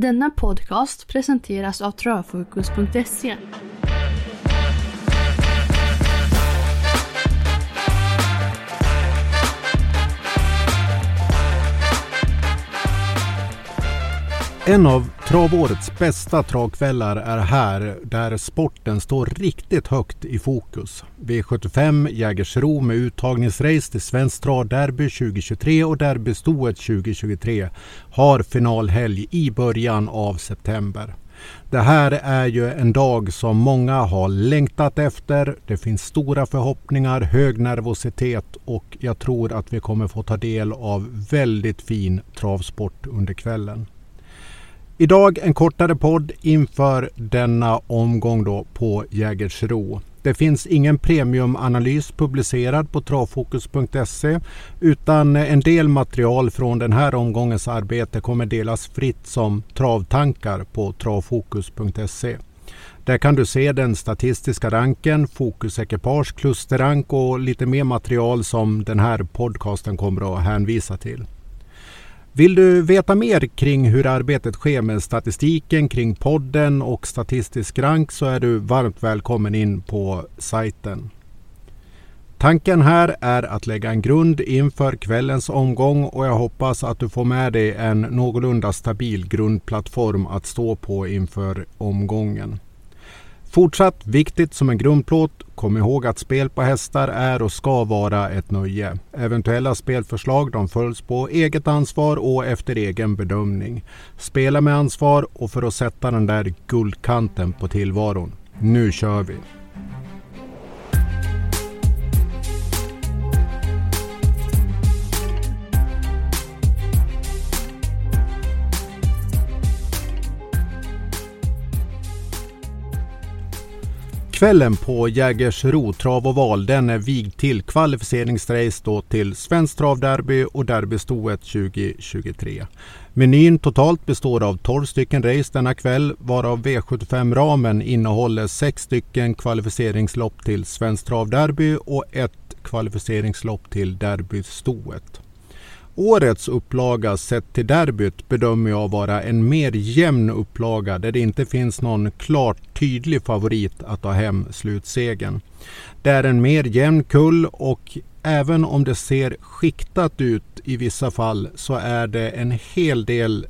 Denna podcast presenteras av Travfokus.se. En av travårets bästa travkvällar är här där sporten står riktigt högt i fokus. V75 Jägersro med uttagningsrace till Svenskt Travderby 2023 och Derbystoet 2023 har finalhelg i början av september. Det här är ju en dag som många har längtat efter. Det finns stora förhoppningar, hög nervositet och jag tror att vi kommer få ta del av väldigt fin travsport under kvällen. Idag en kortare podd inför denna omgång då på Jägersro. Det finns ingen premiumanalys publicerad på travfokus.se utan en del material från den här omgångens arbete kommer delas fritt som travtankar på travfokus.se. Där kan du se den statistiska ranken, fokusekipage, klusterrank och lite mer material som den här podcasten kommer att hänvisa till. Vill du veta mer kring hur arbetet sker med statistiken kring podden och statistisk rank så är du varmt välkommen in på sajten. Tanken här är att lägga en grund inför kvällens omgång och jag hoppas att du får med dig en någorlunda stabil grundplattform att stå på inför omgången. Fortsatt viktigt som en grundplåt, kom ihåg att spel på hästar är och ska vara ett nöje. Eventuella spelförslag de följs på eget ansvar och efter egen bedömning. Spela med ansvar och för att sätta den där guldkanten på tillvaron. Nu kör vi! Kvällen på Jägersro trav och val den är vigd till kvalificeringsrace då till Svenskt travderby och Derbystoet 2023. Menyn totalt består av 12 stycken race denna kväll varav V75-ramen innehåller 6 stycken kvalificeringslopp till Svenskt travderby och ett kvalificeringslopp till Derbystoet. Årets upplaga sett till derbyt bedömer jag vara en mer jämn upplaga där det inte finns någon klart tydlig favorit att ta hem slutsegen. Det är en mer jämn kull och även om det ser skiktat ut i vissa fall så är det en hel del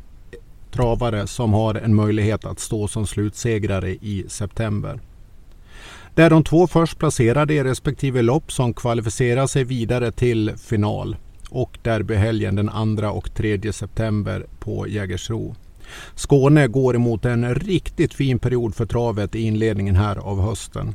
travare som har en möjlighet att stå som slutsegrare i september. Det är de två först placerade i respektive lopp som kvalificerar sig vidare till final och derbyhelgen den 2 och 3 september på Jägersro. Skåne går emot en riktigt fin period för travet i inledningen här av hösten.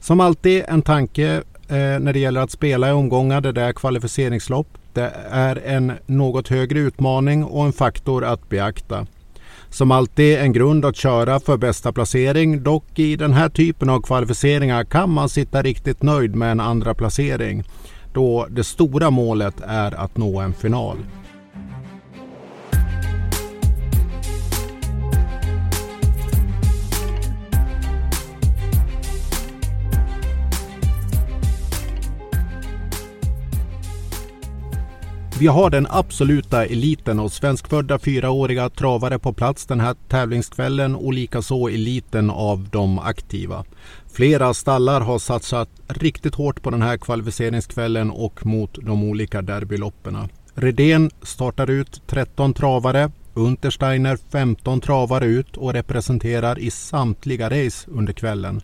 Som alltid en tanke eh, när det gäller att spela i omgångar där det är kvalificeringslopp. Det är en något högre utmaning och en faktor att beakta. Som alltid en grund att köra för bästa placering. Dock i den här typen av kvalificeringar kan man sitta riktigt nöjd med en andra placering då det stora målet är att nå en final. Vi har den absoluta eliten av svenskfödda fyraåriga travare på plats den här tävlingskvällen och likaså eliten av de aktiva. Flera stallar har satsat riktigt hårt på den här kvalificeringskvällen och mot de olika derbyloppen. Redén startar ut 13 travare, Untersteiner 15 travare ut och representerar i samtliga race under kvällen.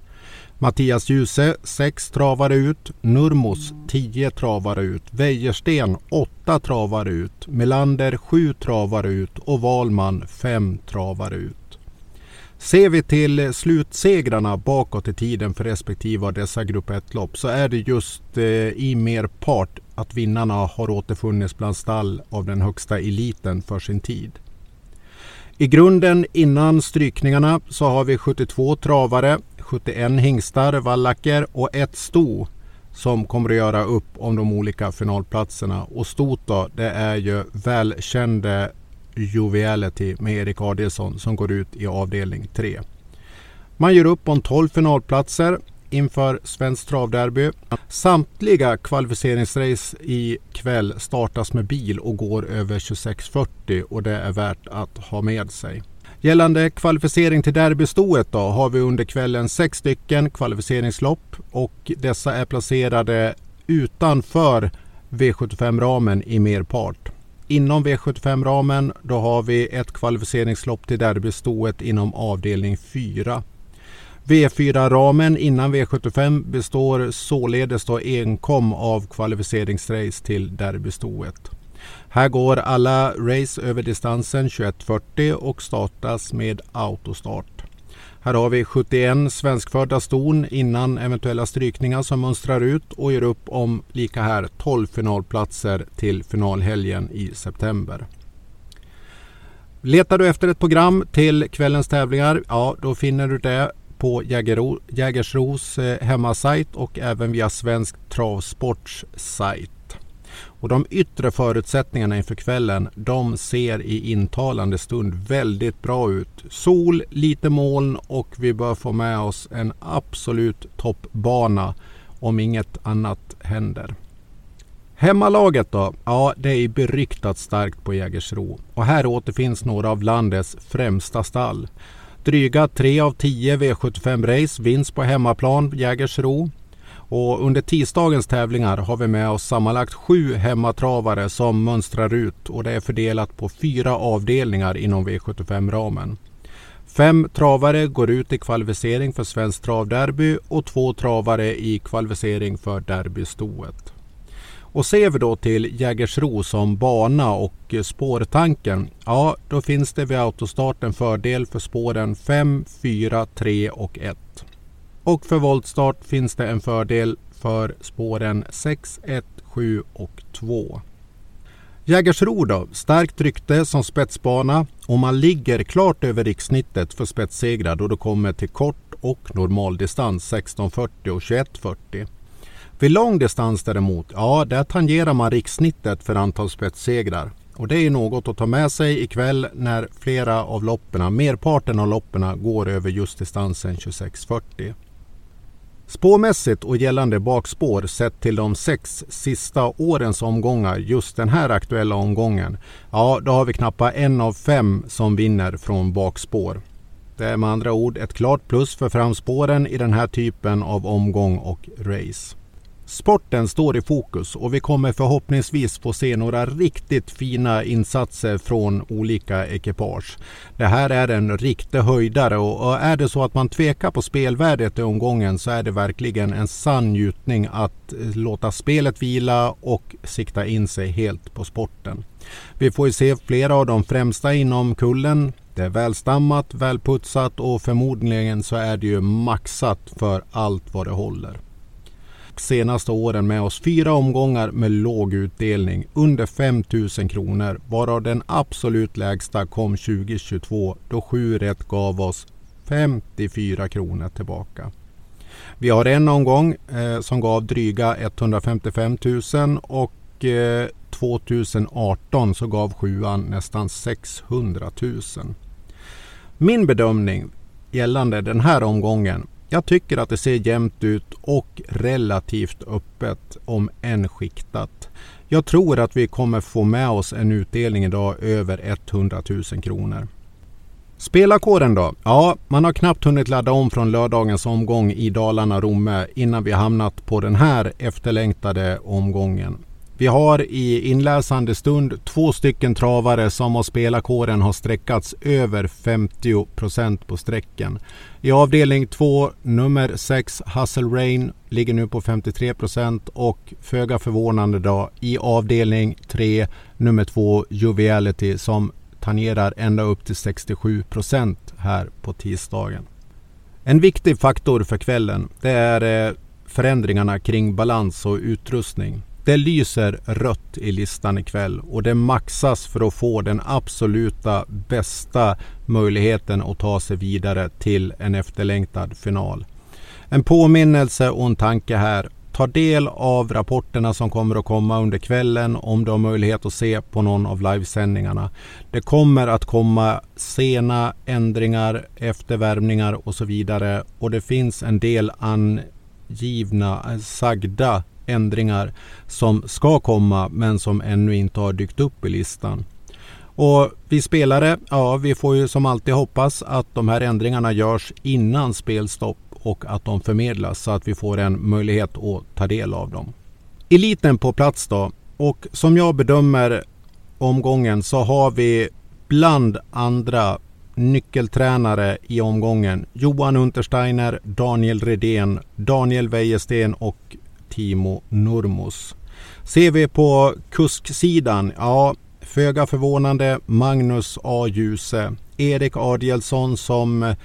Mattias Djuse 6 travare ut, Nurmos 10 travare ut, Wäjersten 8 travare ut, Melander 7 travare ut. Och Valman 5 travare ut. Ser vi till slutsegrarna bakåt i tiden för respektive av dessa grupp 1-lopp så är det just eh, i merpart att vinnarna har återfunnits bland stall av den högsta eliten för sin tid. I grunden innan strykningarna så har vi 72 travare, 71 hingstar, vallacker och ett sto som kommer att göra upp om de olika finalplatserna. Och stot då, det är ju välkände Joviality med Erik Adielsson som går ut i avdelning 3. Man gör upp om 12 finalplatser. inför Svenskt travderby. Samtliga kvalificeringsrace i kväll startas med bil och går över 26.40 och det är värt att ha med sig. Gällande kvalificering till derbystoet då har vi under kvällen sex stycken kvalificeringslopp och dessa är placerade utanför V75-ramen i merpart. Inom V75-ramen då har vi ett kvalificeringslopp till derbystoet inom avdelning 4. V4-ramen innan V75 består således då enkom av kvalificeringsrace till derbystoet. Här går alla race över distansen 21.40 och startas med autostart. Här har vi 71 svenskfödda ston innan eventuella strykningar som mönstrar ut och gör upp om lika här 12 finalplatser till finalhelgen i september. Letar du efter ett program till kvällens tävlingar? Ja, då finner du det på Jägersros eh, hemmasajt och även via Svensk Travsports sajt. Och de yttre förutsättningarna inför kvällen de ser i intalande stund väldigt bra ut. Sol, lite moln och vi bör få med oss en absolut toppbana om inget annat händer. Hemmalaget då? Ja, det är beryktat starkt på Jägersro. Och här återfinns några av landets främsta stall. Dryga 3 av 10 V75 race vinns på hemmaplan Jägersro. Och under tisdagens tävlingar har vi med oss sammanlagt sju hemmatravare som mönstrar ut och det är fördelat på fyra avdelningar inom V75-ramen. Fem travare går ut i kvalificering för Svenskt travderby och två travare i kvalificering för derbystoet. Och ser vi då till Jägersro som bana och spårtanken, ja då finns det vid autostart en fördel för spåren 5, 4, 3 och 1. Och för voltstart finns det en fördel för spåren 6, 1, 7 och 2. Jägersro då, starkt rykte som spetsbana och man ligger klart över rikssnittet för spetssegrar då det kommer till kort och normaldistans 16.40 och 21.40. Vid lång distans däremot, ja där tangerar man rikssnittet för antal spetssegrar. Och det är något att ta med sig ikväll när flera av loppen, merparten av loppen går över just distansen 26.40. Spårmässigt och gällande bakspår sett till de sex sista årens omgångar, just den här aktuella omgången, ja då har vi knappt en av fem som vinner från bakspår. Det är med andra ord ett klart plus för framspåren i den här typen av omgång och race. Sporten står i fokus och vi kommer förhoppningsvis få se några riktigt fina insatser från olika ekipage. Det här är en riktig höjdare och är det så att man tvekar på spelvärdet i omgången så är det verkligen en sann njutning att eh, låta spelet vila och sikta in sig helt på sporten. Vi får ju se flera av de främsta inom kullen det är välstammat, välputsat och förmodligen så är det ju maxat för allt vad det håller senaste åren med oss fyra omgångar med låg utdelning under 5 000 kronor varav den absolut lägsta kom 2022 då 7 rätt gav oss 54 kronor tillbaka. Vi har en omgång eh, som gav dryga 155 000 och eh, 2018 så gav sjuan nästan 600 000. Min bedömning gällande den här omgången jag tycker att det ser jämnt ut och relativt öppet om än skiktat. Jag tror att vi kommer få med oss en utdelning idag över 100 000 kronor. Spelarkåren då? Ja, man har knappt hunnit ladda om från lördagens omgång i Dalarna-Romme innan vi hamnat på den här efterlängtade omgången. Vi har i inläsande stund två stycken travare som av spelarkåren har sträckats över 50 procent på sträcken. I avdelning 2, nummer 6, Hustle Rain, ligger nu på 53 procent och föga förvånande då i avdelning 3, nummer 2, Joviality som tangerar ända upp till 67 procent här på tisdagen. En viktig faktor för kvällen det är eh, förändringarna kring balans och utrustning. Det lyser rött i listan ikväll och det maxas för att få den absoluta bästa möjligheten att ta sig vidare till en efterlängtad final. En påminnelse och en tanke här. Ta del av rapporterna som kommer att komma under kvällen om du har möjlighet att se på någon av livesändningarna. Det kommer att komma sena ändringar, eftervärmningar och så vidare och det finns en del angivna, eh, sagda ändringar som ska komma men som ännu inte har dykt upp i listan. Och vi spelare, ja vi får ju som alltid hoppas att de här ändringarna görs innan spelstopp och att de förmedlas så att vi får en möjlighet att ta del av dem. Eliten på plats då. Och som jag bedömer omgången så har vi bland andra nyckeltränare i omgången Johan Untersteiner, Daniel Redén, Daniel Wäjersten och Timo Nurmos. Ser vi på kusksidan, ja föga förvånande Magnus A. Djuse, Erik Adielsson som eh,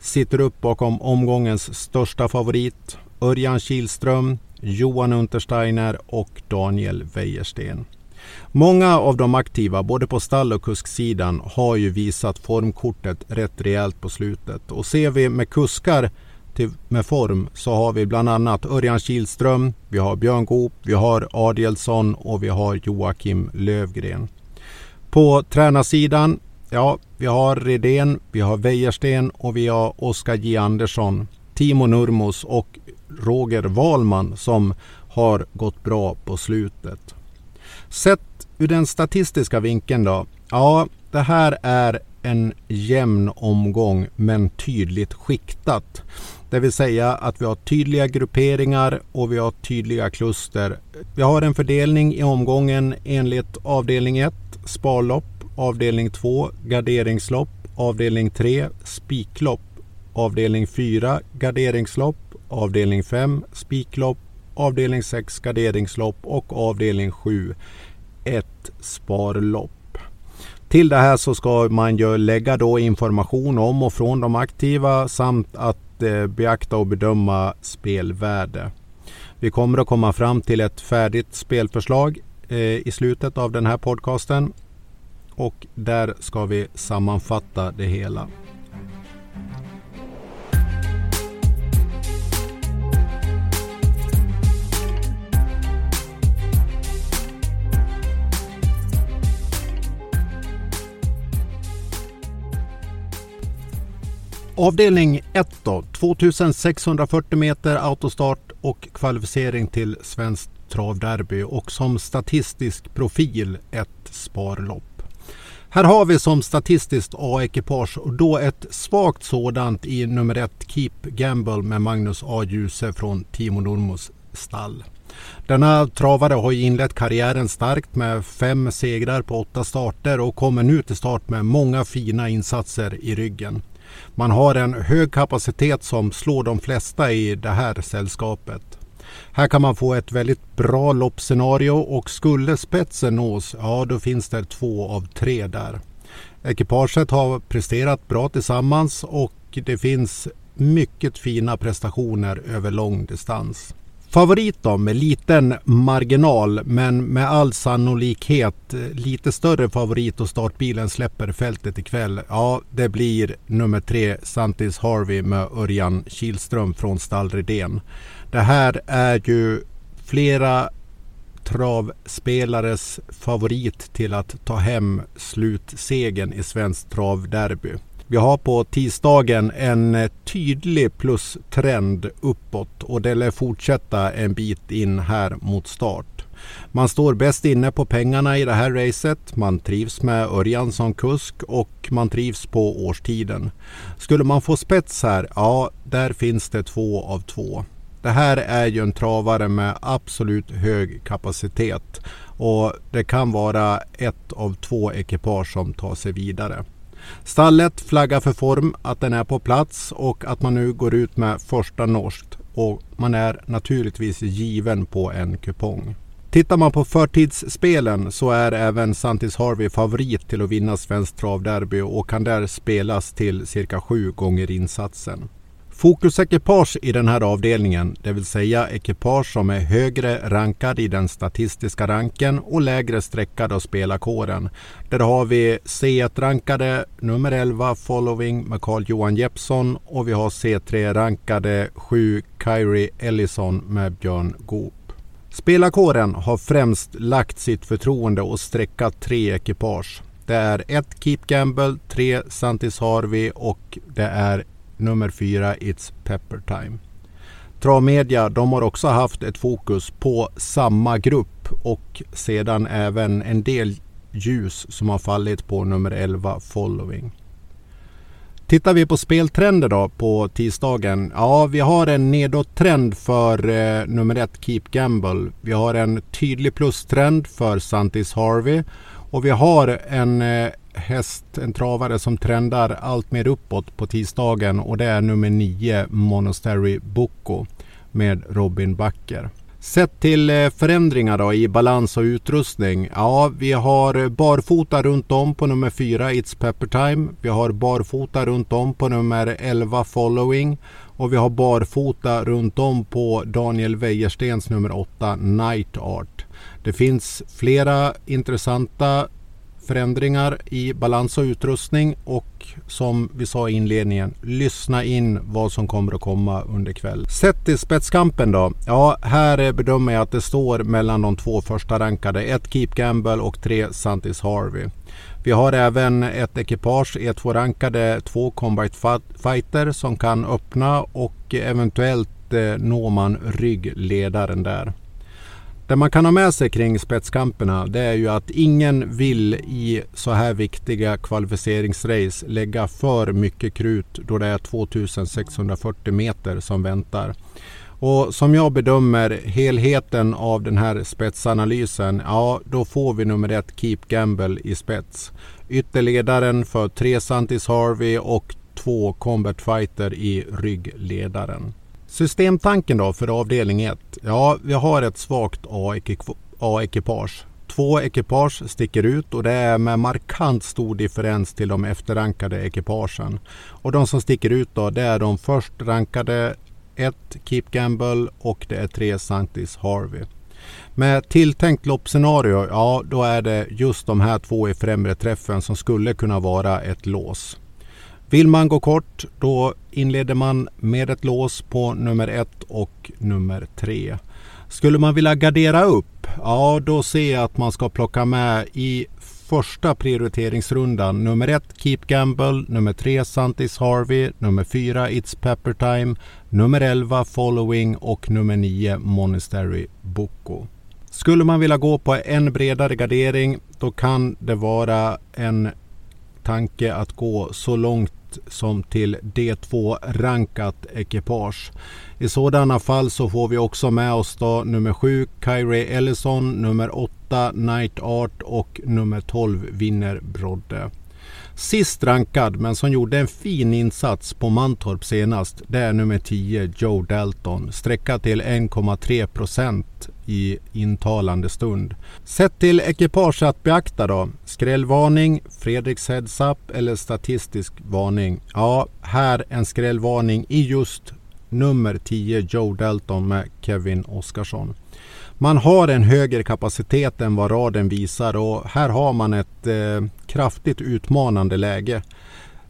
sitter upp bakom omgångens största favorit, Örjan Kihlström, Johan Untersteiner och Daniel Wäjersten. Många av de aktiva, både på stall och kusksidan, har ju visat formkortet rätt rejält på slutet. Och ser vi med kuskar aktiv med form så har vi bland annat Örjan Kihlström, vi har Björn Goop, vi har Adielsson och vi har Joakim Lövgren. På tränarsidan, ja, vi har Redén, vi har Wäjersten och vi har Oskar J Andersson, Timo Nurmos och Roger Wahlman som har gått bra på slutet. Sett ur den statistiska vinkeln då? Ja, det här är en jämn omgång men tydligt skiktat. Det vill säga att vi har tydliga grupperingar och vi har tydliga kluster. Vi har en fördelning i omgången enligt avdelning 1 sparlopp, avdelning 2 garderingslopp, avdelning 3 spiklopp, avdelning 4 garderingslopp, avdelning 5 spiklopp, avdelning 6 garderingslopp och avdelning 7 ett sparlopp. Till det här så ska man ju lägga då information om och från de aktiva samt att eh, beakta och bedöma spelvärde. Vi kommer att komma fram till ett färdigt spelförslag eh, i slutet av den här podcasten och där ska vi sammanfatta det hela. Avdelning 1 då, 2640 meter autostart och kvalificering till Svenskt travderby och som statistisk profil ett sparlopp. Här har vi som statistiskt A-ekipage och då ett svagt sådant i nummer ett Keep Gamble med Magnus A. Djuse från Timo Nurmos stall. Denna travare har inlett karriären starkt med fem segrar på åtta starter och kommer nu till start med många fina insatser i ryggen. Man har en hög kapacitet som slår de flesta i det här sällskapet. Här kan man få ett väldigt bra loppscenario och skulle spetsen nås, ja då finns det två av tre där. Ekipaget har presterat bra tillsammans och det finns mycket fina prestationer över lång distans. Favorit då med liten marginal men med all sannolikhet eh, lite större favorit och startbilen släpper fältet ikväll. Ja, det blir nummer tre Santis Harvey med Örjan Kihlström från stall Redén. Det här är ju flera travspelares favorit till att ta hem slutsegen i Svenskt travderby. Vi har på tisdagen en eh, tydlig plustrend uppåt och det lär fortsätta en bit in här mot start. Man står bäst inne på pengarna i det här racet. Man trivs med Örjan som kusk och man trivs på årstiden. Skulle man få spets här, ja, där finns det två av två. Det här är ju en travare med absolut hög kapacitet och det kan vara ett av två ekipage som tar sig vidare. Stallet flaggar för form, att den är på plats och att man nu går ut med första norskt. Och man är naturligtvis given på en kupong. Tittar man på förtidsspelen så är även Santis Harvey favorit till att vinna Svenskt travderby och kan där spelas till cirka sju gånger insatsen. Fokusekipage i den här avdelningen, det vill säga ekipage som är högre rankade i den statistiska ranken och lägre streckade av spelarkåren. Där har vi C1-rankade nummer 11 Following med Carl-Johan Jeppsson och vi har C3-rankade 7 Kyrie Ellison med Björn Goop. Spelarkåren har främst lagt sitt förtroende och streckat tre ekipage. Det är ett Keep Gamble, tre Santis Harvey och det är nummer fyra It's Pepper Time. Travmedia de har också haft ett fokus på samma grupp och sedan även en del ljus som har fallit på nummer 11 Following. Tittar vi på speltrender då på tisdagen. Ja, vi har en nedåttrend för eh, nummer ett Keep Gamble. Vi har en tydlig plustrend för Santis Harvey. Och vi har en eh, häst, en travare som trendar allt mer uppåt på tisdagen och det är nummer 9 Monastery Boko med Robin Backer. Sett till eh, förändringar då i balans och utrustning. Ja, vi har barfota runt om på nummer 4 It's Pepper Time. Vi har barfota runt om på nummer 11 Following. Och vi har barfota runt om på Daniel Wäjerstens nummer 8 Night Art. Det finns flera intressanta förändringar i balans och utrustning och som vi sa i inledningen, lyssna in vad som kommer att komma under kväll. Sett till spetskampen då? Ja, här bedömer jag att det står mellan de två första rankade. Ett Keep Gamble och tre Santis Harvey. Vi har även ett ekipage E2-rankade, två Combat Fighter som kan öppna och eventuellt eh, når man ryggledaren där. Det man kan ha med sig kring spetskamperna det är ju att ingen vill i så här viktiga kvalificeringsrace lägga för mycket krut då det är 2640 meter som väntar. Och som jag bedömer helheten av den här spetsanalysen, ja då får vi nummer ett Keep Gamble i spets. Ytterledaren för tre Santis Harvey och två Combat Fighter i ryggledaren. Systemtanken då för avdelning 1. Ja, vi har ett svagt A-ekipage. Två ekipage sticker ut och det är med markant stor differens till de efterrankade ekipagen. Och de som sticker ut då det är de först rankade 1 Keep Gamble och det är 3 Santis Harvey. Med tilltänkt loppscenario, ja då är det just de här två i främre träffen som skulle kunna vara ett lås. Vill man gå kort då inleder man med ett lås på nummer 1 och nummer 3. Skulle man vilja gardera upp, ja då ser jag att man ska plocka med i första prioriteringsrundan. Nummer 1, Keep Gamble, nummer 3, Santis Harvey, nummer 4, It's Pepper Time, nummer 11 Following. Och nummer 9 Monastery Boko. Skulle man vilja gå på en bredare gardering då kan det vara en tanke att gå så långt som till D2-rankat ekipage. I sådana fall så får vi också med oss då nummer 7 Kyrie Ellison, nummer 8 Night Art och nummer 12 Vinner Brodde. Sist rankad, men som gjorde en fin insats på Mantorp senast, det är nummer 10 Joe Dalton. Sträcka till 1,3 procent i intalande stund. Sett till ekipage att beakta då. Skrällvarning, Fredriks heads up eller statistisk varning. Ja, här en skrällvarning i just nummer 10 Joe Dalton med Kevin Oskarsson. Man har en högre kapacitet än vad raden visar och här har man ett eh, kraftigt utmanande läge.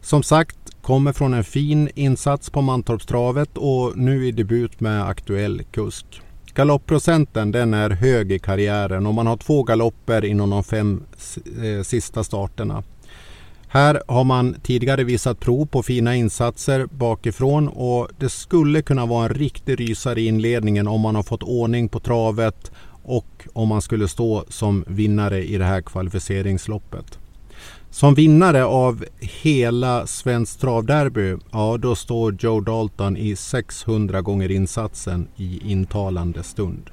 Som sagt, kommer från en fin insats på Mantorpstravet och nu i debut med aktuell kusk. Galoppprocenten den är hög i karriären och man har två galopper inom de fem eh, sista starterna. Här har man tidigare visat prov på fina insatser bakifrån och det skulle kunna vara en riktig rysare i inledningen om man har fått ordning på travet och om man skulle stå som vinnare i det här kvalificeringsloppet. Som vinnare av hela Svenskt travderby, ja då står Joe Dalton i 600 gånger insatsen i intalande stund.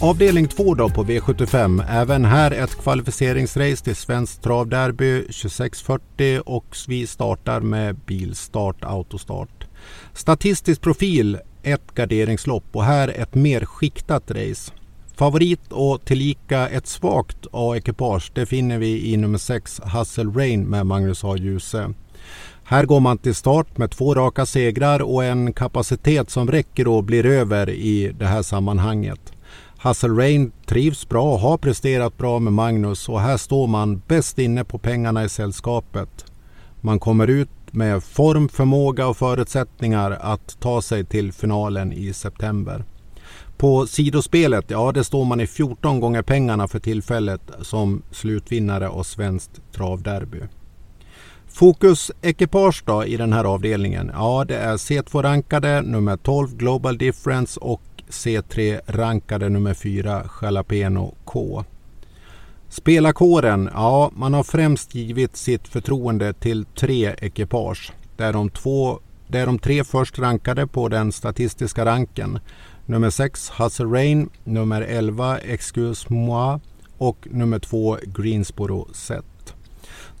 Avdelning 2 då på V75. Även här ett kvalificeringsrace till Svenskt travderby 2640 och vi startar med bilstart autostart. Statistisk profil ett garderingslopp och här ett mer skiktat race. Favorit och tillika ett svagt A-ekipage det finner vi i nummer 6 Hustle Rain med Magnus A. Djuse. Här går man till start med två raka segrar och en kapacitet som räcker och blir över i det här sammanhanget. Hassel Rain trivs bra och har presterat bra med Magnus och här står man bäst inne på pengarna i sällskapet. Man kommer ut med form, förmåga och förutsättningar att ta sig till finalen i september. På sidospelet, ja det står man i 14 gånger pengarna för tillfället som slutvinnare av svenskt travderby. Fokus ekipage då i den här avdelningen? Ja, det är C2-rankade nummer 12 Global Difference och C3-rankade nummer 4 Jalapeno K. Spelarkåren, ja man har främst givit sitt förtroende till tre ekipage. Det är de, två, där de tre först rankade på den statistiska ranken. Nummer 6 Hustle Rain, nummer 11 Excuse Moi och nummer 2 Greensboro Set.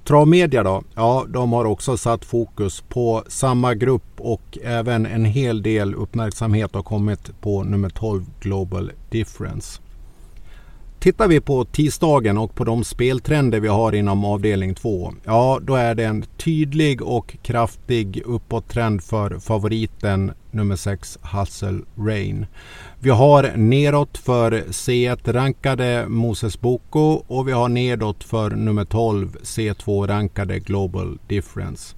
Travmedia då? Ja, de har också satt fokus på samma grupp och även en hel del uppmärksamhet har kommit på nummer 12 Global Difference. Tittar vi på tisdagen och på de speltrender vi har inom avdelning 2. Ja, då är det en tydlig och kraftig uppåttrend för favoriten nummer 6 Hustle Rain. Vi har neråt för C1-rankade Moses Boko och vi har nedåt för nummer 12 C2-rankade Global Difference.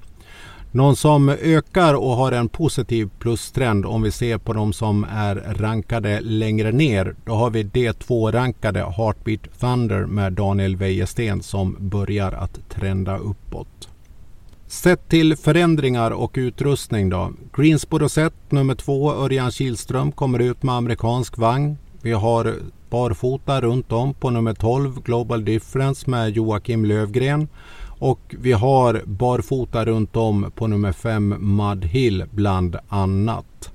Någon som ökar och har en positiv plustrend om vi ser på de som är rankade längre ner. Då har vi D2-rankade Heartbeat Thunder med Daniel Wäjersten som börjar att trenda uppåt. Sett till förändringar och utrustning då. Greensboro set nummer 2 Örjan Kihlström kommer ut med amerikansk vagn. Vi har barfota runt om på nummer 12 Global Difference med Joakim Lövgren. Och vi har barfota runt om på nummer 5 Mud Hill bland annat.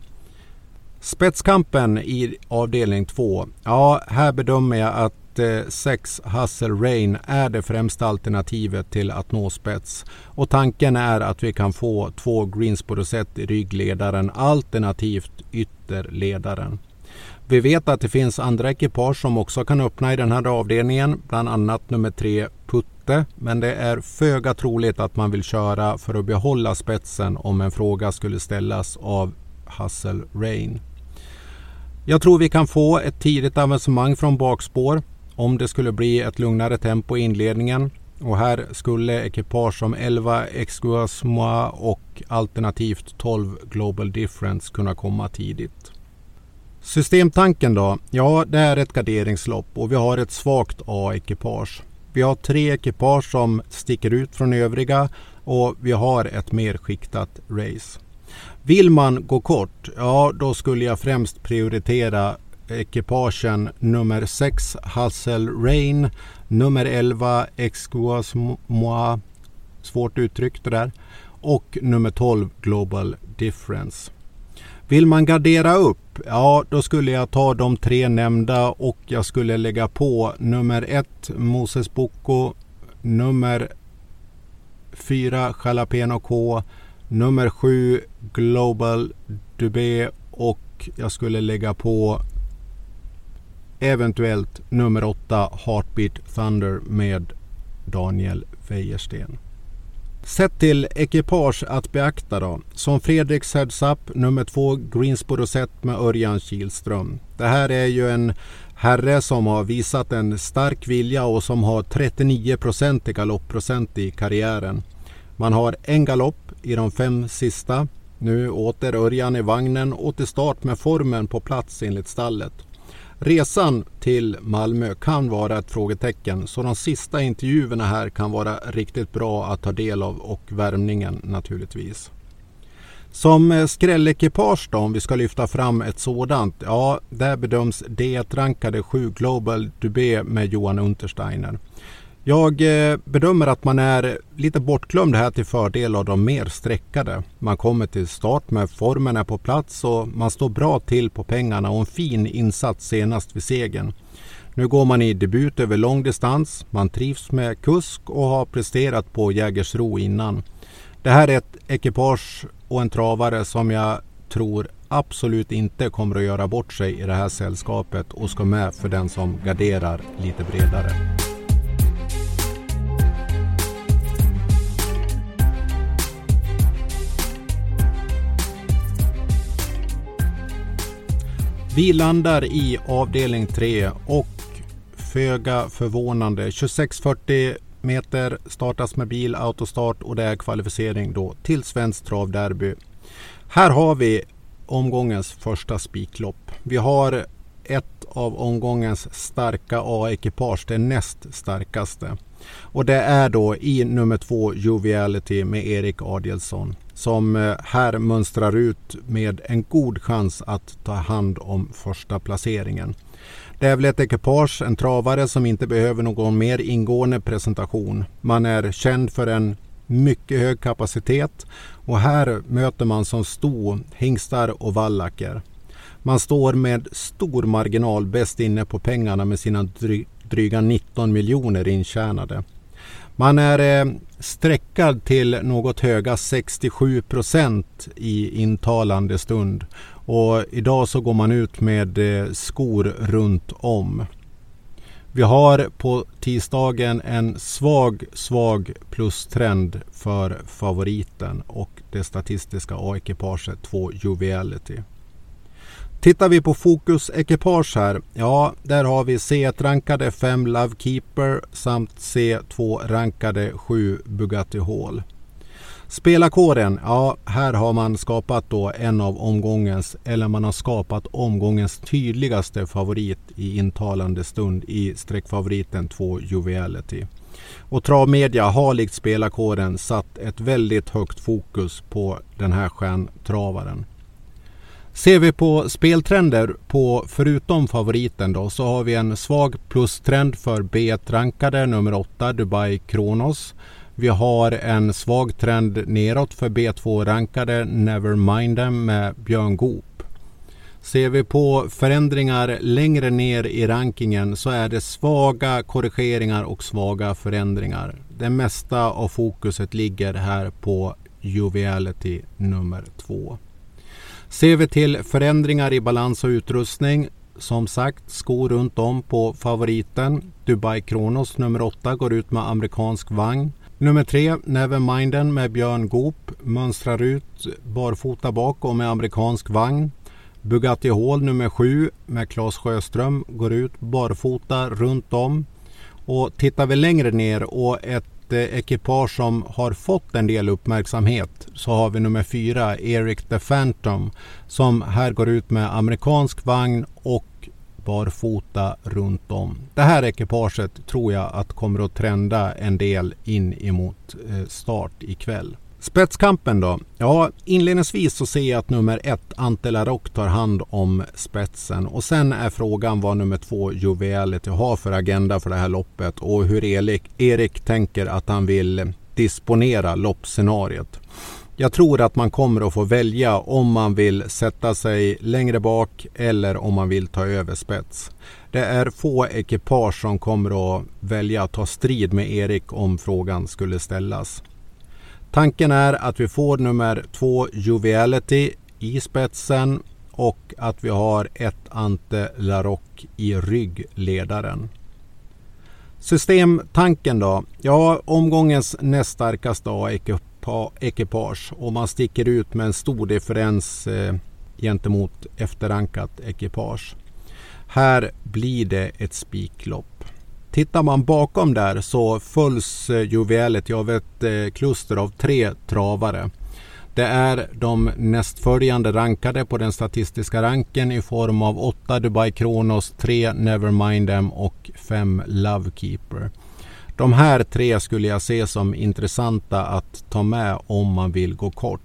Spetskampen i avdelning 2. Ja, här bedömer jag att eh, 6 Hustle Rain är det främsta alternativet till att nå spets. Och tanken är att vi kan få två Greensboro set i ryggledaren alternativt ytterledaren. Vi vet att det finns andra ekipage som också kan öppna i den här avdelningen, bland annat nummer 3 inte, Men det är föga troligt att man vill köra för att behålla spetsen om en fråga skulle ställas av Hustle Rain. Jag tror vi kan få ett tidigt avancemang från bakspår om det skulle bli ett lugnare tempo i inledningen. Och här skulle ekipage som 11 Exguasmoa och alternativt 12 Global Difference kunna komma tidigt. Systemtanken då? Ja, det är ett garderingslopp och vi har ett svagt A-ekipage. Vi har tre ekipage som sticker ut från övriga och vi har ett mer skiktat race. Vill man gå kort, ja då skulle jag främst prioritera ekipagen nummer 6 Hassel Rain, nummer 11 Exquas Moi, svårt uttryckt det där, och nummer 12 Global Difference. Vill man gardera upp, ja då skulle jag ta de tre nämnda och jag skulle lägga på nummer 1 Moses Boko, nummer 4 Jalapeno K, nummer 7 Global Dubé och jag skulle lägga på eventuellt nummer 8 Heartbeat Thunder med Daniel Wäjersten. Sett till ekipage att beakta då. Som Fredriks Heads Up nummer 2 Greensboro Set med Örjan Kihlström. Det här är ju en herre som har visat en stark vilja och som har 39 i galoppprocent i karriären. Man har en galopp i de fem sista. Nu åter Örjan i vagnen och till start med formen på plats enligt stallet. Resan till Malmö kan vara ett frågetecken så de sista intervjuerna här kan vara riktigt bra att ta del av och värmningen naturligtvis. Som eh, skrällekipage då, om vi ska lyfta fram ett sådant, ja, där bedöms D1-rankade 7 Global Dubé med Johan Untersteiner. Jag eh, bedömer att man är lite bortglömd här till fördel av de mer sträckade. Man kommer till start med formen är på plats och man står bra till på pengarna och en fin insats senast vid segern. Nu går man i debut över lång distans. Man trivs med kusk och har presterat på Jägersro innan. Det här är ett ekipage och en travare som jag tror absolut inte kommer att göra bort sig i det här sällskapet och ska med för den som garderar lite bredare. Vi landar i avdelning 3 och föga förvånande 2640 meter startas med bil, autostart och det är kvalificering då till Svenskt travderby. Här har vi omgångens första spiklopp. Vi har ett av omgångens starka A-ekipage, det näst starkaste. Och det är då i nummer två Joviality med Erik Adielsson som eh, här mönstrar ut med en god chans att ta hand om första placeringen. Det är väl ett ekipage, en travare som inte behöver någon mer ingående presentation. Man är känd för en mycket hög kapacitet och här möter man som sto hingstar och vallacker. Man står med stor marginal bäst inne på pengarna med sina dryga 19 miljoner intjänade. Man är eh, sträckad till något höga 67 procent i intalande stund. Och idag så går man ut med eh, skor runt om. Vi har på tisdagen en svag, svag plustrend för favoriten och det statistiska A-ekipaget 2 Joviality. Tittar vi på Fokus ekipage här, ja där har vi C1-rankade 5 Lovekeeper samt C2-rankade 7 Bugatti Hall. Spelarkåren, ja här har man skapat då en av omgångens, eller man har skapat omgångens tydligaste favorit i intalande stund i streckfavoriten 2 Joviality. Och Travmedia har likt spelarkåren satt ett väldigt högt fokus på den här stjärntravaren. Ser vi på speltrender på förutom favoriten då så har vi en svag plustrend för B1-rankade nummer 8 Dubai Kronos. Vi har en svag trend neråt för B2-rankade Nevermindem med Björn Goop. Ser vi på förändringar längre ner i rankingen så är det svaga korrigeringar och svaga förändringar. Det mesta av fokuset ligger här på Joviality nummer 2. Ser vi till förändringar i balans och utrustning som sagt, skor runt om på favoriten. Dubai Kronos nummer 8 går ut med amerikansk vagn. Nummer 3, Neverminden med Björn Goop mönstrar ut barfota bak och med amerikansk vagn. Bugatti Hall nummer 7 med Claes Sjöström går ut barfota runt om. Och tittar vi längre ner och ett ekipage som har fått en del uppmärksamhet så har vi nummer fyra, Eric the Phantom, som här går ut med amerikansk vagn och barfota runt om. Det här ekipaget tror jag att kommer att trenda en del in emot eh, start ikväll. Spetskampen då? Ja, inledningsvis så ser jag att nummer ett, Ante Larock, tar hand om spetsen. Och sen är frågan vad nummer två, Joviality, har för agenda för det här loppet och hur Erik, Erik tänker att han vill disponera loppscenariot. Jag tror att man kommer att få välja om man vill sätta sig längre bak eller om man vill ta över spets. Det är få ekipage som kommer att välja att ta strid med Erik om frågan skulle ställas. Tanken är att vi får nummer två Joviality i spetsen och att vi har ett Ante Larock i ryggledaren. Systemtanken då? Ja, omgångens näst starkaste A-ekipage och man sticker ut med en stor differens eh, gentemot efterrankat ekipage. Här blir det ett spiklopp. Tittar man bakom där så följs eh, juvelet, av ett eh, kluster av tre travare. Det är de nästföljande rankade på den statistiska ranken i form av 8 Dubai Kronos, 3 Nevermind Them och 5 Lovekeeper. De här tre skulle jag se som intressanta att ta med om man vill gå kort.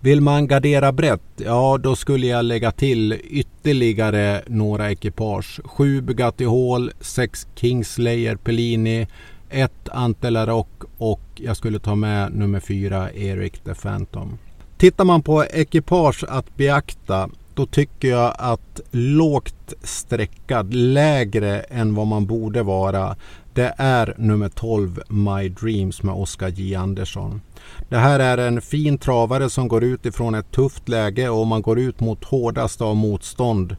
Vill man gardera brett, ja då skulle jag lägga till ytterligare några ekipage. Sju Bugatti Hall, sex Kingslayer Pellini, ett Antelarock och jag skulle ta med nummer fyra Eric the Phantom. Tittar man på ekipage att beakta då tycker jag att lågt streckad, lägre än vad man borde vara, det är nummer 12 My Dreams med Oskar J Andersson. Det här är en fin travare som går ut ifrån ett tufft läge och man går ut mot hårdast av motstånd.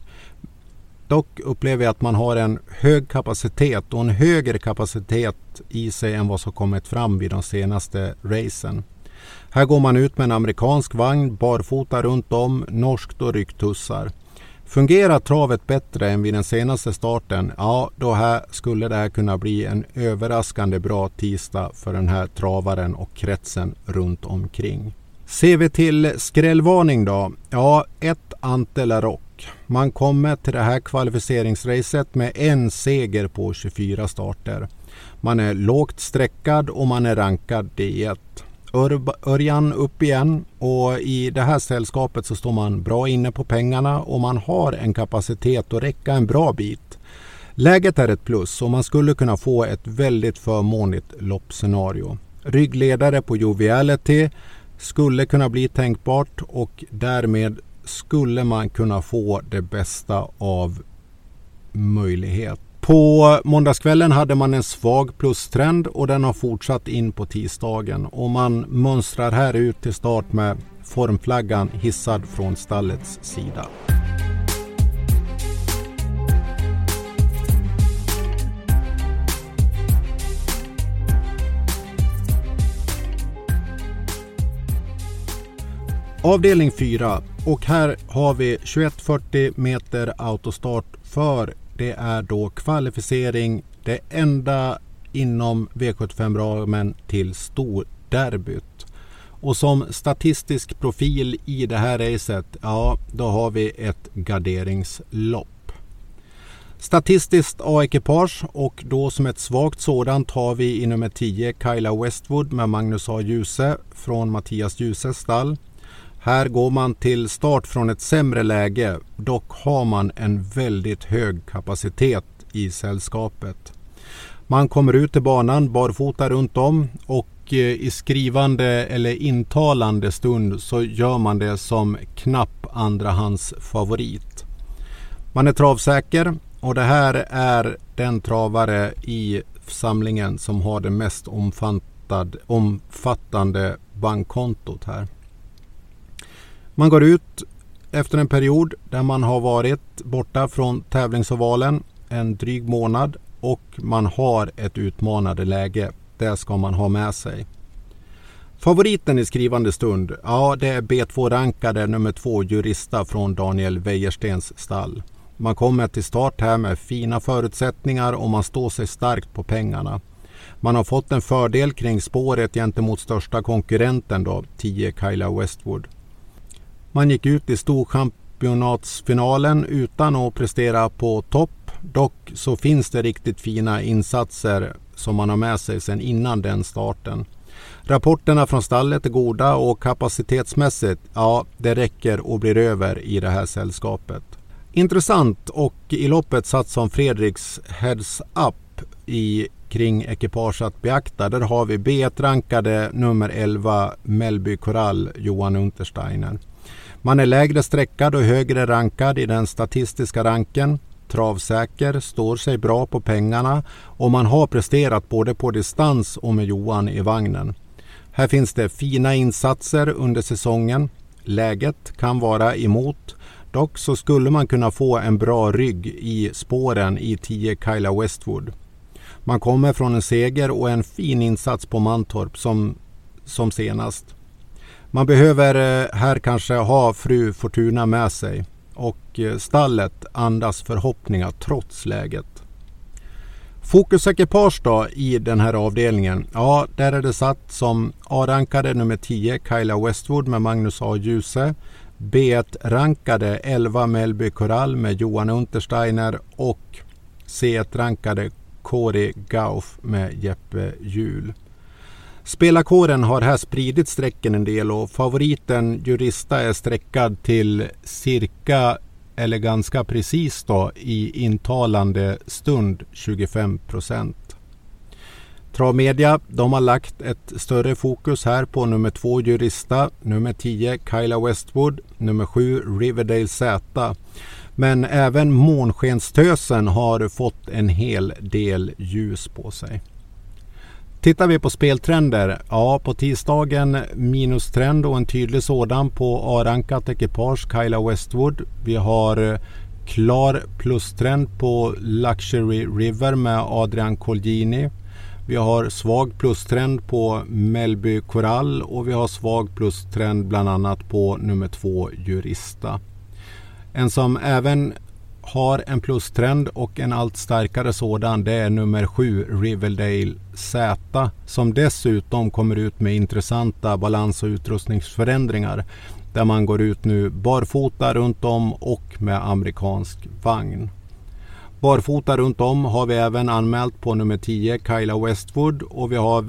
Dock upplever jag att man har en hög kapacitet och en högre kapacitet i sig än vad som kommit fram vid de senaste racen. Här går man ut med en amerikansk vagn, barfota runt om, norskt och rycktussar. Fungerar travet bättre än vid den senaste starten, ja då här skulle det här kunna bli en överraskande bra tisdag för den här travaren och kretsen runt omkring. Ser vi till skrällvarning då? Ja, ett Ante Rock. Man kommer till det här kvalificeringsracet med en seger på 24 starter. Man är lågt streckad och man är rankad D1. Örjan upp igen och i det här sällskapet så står man bra inne på pengarna och man har en kapacitet att räcka en bra bit. Läget är ett plus och man skulle kunna få ett väldigt förmånligt loppscenario. Ryggledare på Joviality skulle kunna bli tänkbart och därmed skulle man kunna få det bästa av möjlighet. På måndagskvällen hade man en svag plustrend och den har fortsatt in på tisdagen och man mönstrar här ut till start med formflaggan hissad från stallets sida. Avdelning 4 och här har vi 2140 meter autostart för det är då kvalificering, det enda inom V75-ramen till storderbyt. Och som statistisk profil i det här racet, ja då har vi ett garderingslopp. Statistiskt A-ekipage och då som ett svagt sådant har vi i nummer 10 Kyla Westwood med Magnus A. Djuse från Mattias Djuses stall. Här går man till start från ett sämre läge. Dock har man en väldigt hög kapacitet i sällskapet. Man kommer ut till banan barfota runt om och eh, i skrivande eller intalande stund så gör man det som knapp andrahands favorit. Man är travsäker och det här är den travare i samlingen som har det mest omfattande bankkontot här. Man går ut efter en period där man har varit borta från tävlingsovalen en dryg månad och man har ett utmanande läge. Det ska man ha med sig. Favoriten i skrivande stund, ja det är B2-rankade nummer två Jurista från Daniel Wäjerstens stall. Man kommer till start här med fina förutsättningar och man står sig starkt på pengarna. Man har fått en fördel kring spåret gentemot största konkurrenten då, 10 Kyla Westwood. Man gick ut i storchampionatsfinalen utan att prestera på topp. Dock så finns det riktigt fina insatser som man har med sig sedan innan den starten. Rapporterna från stallet är goda och kapacitetsmässigt, ja, det räcker och blir över i det här sällskapet. Intressant och i loppet satt som Fredriks heads up i kring ekipage att beakta. Där har vi B1-rankade nummer 11 Melby Korall Johan Untersteiner. Man är lägre streckad och högre rankad i den statistiska ranken. Travsäker, står sig bra på pengarna och man har presterat både på distans och med Johan i vagnen. Här finns det fina insatser under säsongen. Läget kan vara emot. Dock så skulle man kunna få en bra rygg i spåren i 10 Kyla Westwood. Man kommer från en seger och en fin insats på Mantorp som, som senast. Man behöver eh, här kanske ha fru Fortuna med sig och eh, stallet andas förhoppningar trots läget. Fokusekipage då i den här avdelningen. Ja, där är det satt som A-rankade nummer 10 Kyla Westwood med Magnus A. Djuse. B1-rankade 11 Melby Corral med Johan Untersteiner och C1-rankade Kori Gauff med Jeppe Juhl. Spelarkåren har här spridit strecken en del och favoriten Jurista är streckad till cirka eller ganska precis då i intalande stund 25 procent. Travmedia de har lagt ett större fokus här på nummer två Jurista, nummer 10 Kyla Westwood, nummer 7 Riverdale Z. Men även Månskenstösen har fått en hel del ljus på sig. Tittar vi på speltrender, ja på tisdagen minustrend och en tydlig sådan på A-rankat ekipage Kyla Westwood. Vi har eh, klar plustrend på Luxury River med Adrian Colgini. Vi har svag plustrend på Melby Coral och vi har svag plustrend bland annat på nummer två Jurista. En som även har en plustrend och en allt starkare sådan. Det är nummer 7 Riverdale Z som dessutom kommer ut med intressanta balans och utrustningsförändringar. Där man går ut nu barfota runt om och med amerikansk vagn. Barfota runt om har vi även anmält på nummer 10 Kyla Westwood och vi har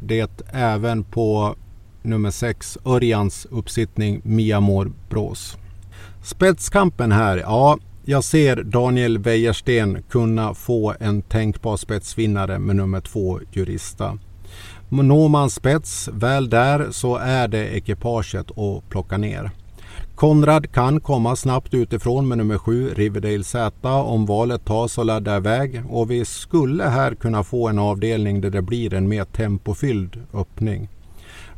det även på nummer 6 Örjans uppsittning Mia Mårbrås. Spetskampen här, ja jag ser Daniel Wäjersten kunna få en tänkbar spetsvinnare med nummer två, Jurista. Når man spets väl där så är det ekipaget att plocka ner. Konrad kan komma snabbt utifrån med nummer 7 Riverdale Z om valet tas och laddar iväg och vi skulle här kunna få en avdelning där det blir en mer tempofylld öppning.